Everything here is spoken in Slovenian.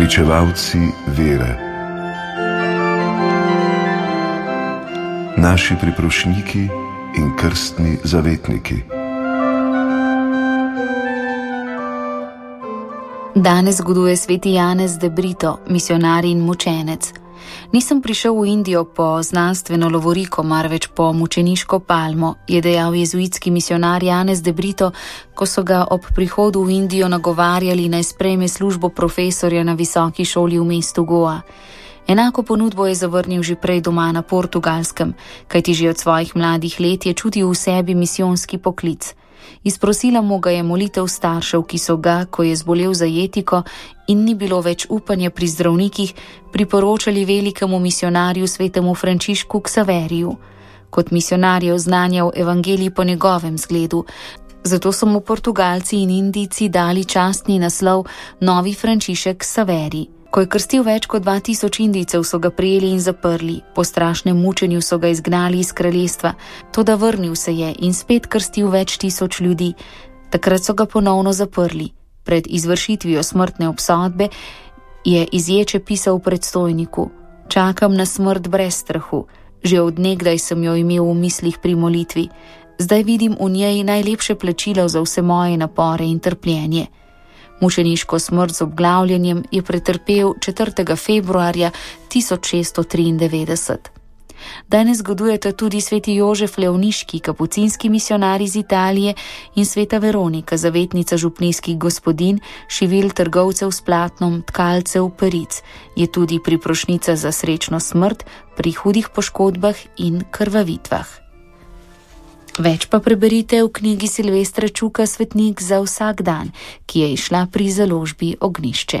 pričevalci vere, naši priprošniki in krstni zavetniki. Danes zgoduje sveti Janez de Brito, misionar in mučenec. Nisem prišel v Indijo po znanstveno lovoriko, marveč po mučeniško palmo, je dejal jezuitski misionar Janez de Brito, ko so ga ob prihodu v Indijo nagovarjali naj sprejme službo profesorja na visoki šoli v mestu Goa. Enako ponudbo je zavrnil že prej doma na portugalskem, kajti že od svojih mladih let je čutil v sebi misijonski poklic. Izprosila mu ga je molitev staršev, ki so ga, ko je zbolel za jetiko in ni bilo več upanja pri zdravnikih, priporočali velikemu misionarju svetemu Frančišku Ksaveriju. Kot misionar je oznanjal evangelij po njegovem zgledu, zato so mu Portugalci in Indijci dali častni naslov Novi Frančišek Ksaverij. Ko je krstil več kot 2000 Indijcev, so ga prijeli in zaprli, po strašnem mučenju so ga izgnali iz kraljestva, to da vrnil se je in spet krstil več tisoč ljudi. Takrat so ga ponovno zaprli. Pred izvršitvijo smrtne obsodbe je izječe pisal predstojniku: Čakam na smrt brez strahu, že odnegdaj sem jo imel v mislih pri molitvi, zdaj vidim v njej najlepše plačilo za vse moje napore in trpljenje. Mučeniško smrt z obglavljanjem je pretrpel 4. februarja 1693. Danes zgodujete tudi sveti Jožef Leoniški, kapucinski misionar iz Italije in sveta Veronika, zavetnica župnijskih gospodin, šivil trgovcev s platnom, tkalcev, peric, je tudi priprošnica za srečno smrt pri hudih poškodbah in krvavitvah. Več pa preberite v knjigi Silvestra Čuka Svetnik za vsak dan, ki je išla pri založbi Ognišče.